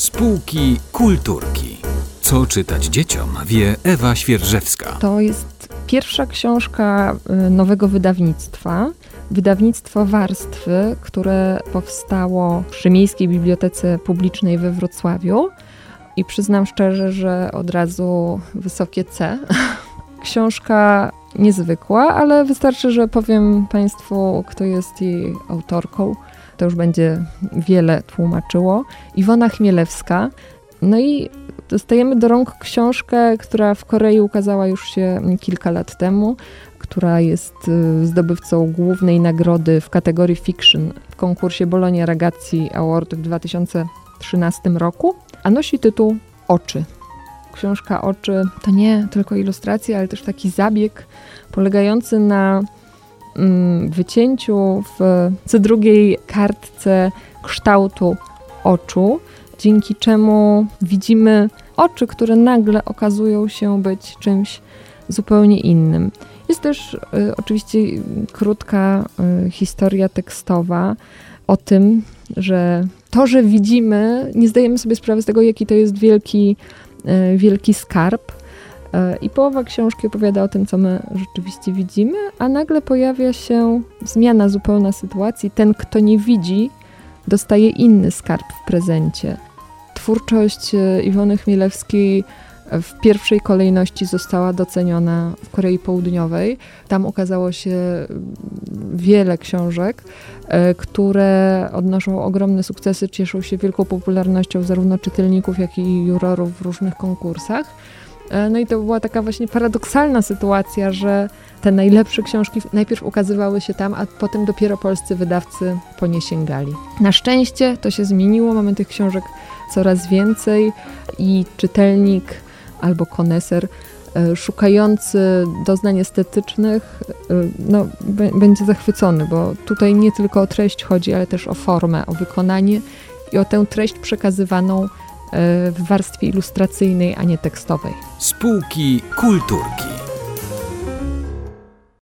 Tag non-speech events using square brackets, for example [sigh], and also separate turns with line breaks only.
Spółki kulturki. Co czytać dzieciom wie Ewa Świerżewska.
To jest pierwsza książka y, nowego wydawnictwa. Wydawnictwo Warstwy, które powstało przy Miejskiej Bibliotece Publicznej we Wrocławiu. I przyznam szczerze, że od razu wysokie C. [laughs] Książka niezwykła, ale wystarczy, że powiem Państwu, kto jest jej autorką. To już będzie wiele tłumaczyło. Iwona Chmielewska. No i dostajemy do rąk książkę, która w Korei ukazała już się kilka lat temu, która jest y, zdobywcą głównej nagrody w kategorii fiction w konkursie Bologna Ragazzi Award w 2013 roku, a nosi tytuł Oczy. Książka Oczy to nie tylko ilustracja, ale też taki zabieg polegający na wycięciu w co drugiej kartce kształtu oczu, dzięki czemu widzimy oczy, które nagle okazują się być czymś zupełnie innym. Jest też y, oczywiście krótka y, historia tekstowa o tym, że to, że widzimy, nie zdajemy sobie sprawy z tego, jaki to jest wielki, y, wielki skarb. Y, I połowa książki opowiada o tym, co my rzeczywiście widzimy, a nagle pojawia się zmiana zupełna sytuacji. Ten, kto nie widzi, dostaje inny skarb w prezencie. Twórczość y, Iwony Chmielewskiej w pierwszej kolejności została doceniona w Korei Południowej. Tam ukazało się wiele książek, e, które odnoszą ogromne sukcesy, cieszą się wielką popularnością zarówno czytelników, jak i jurorów w różnych konkursach. E, no i to była taka właśnie paradoksalna sytuacja, że te najlepsze książki najpierw ukazywały się tam, a potem dopiero polscy wydawcy po nie sięgali. Na szczęście to się zmieniło, mamy tych książek coraz więcej i czytelnik albo koneser e, szukający doznań estetycznych e, no, będzie zachwycony, bo tutaj nie tylko o treść chodzi, ale też o formę, o wykonanie i o tę treść przekazywaną w warstwie ilustracyjnej, a nie tekstowej.
Spółki kulturki.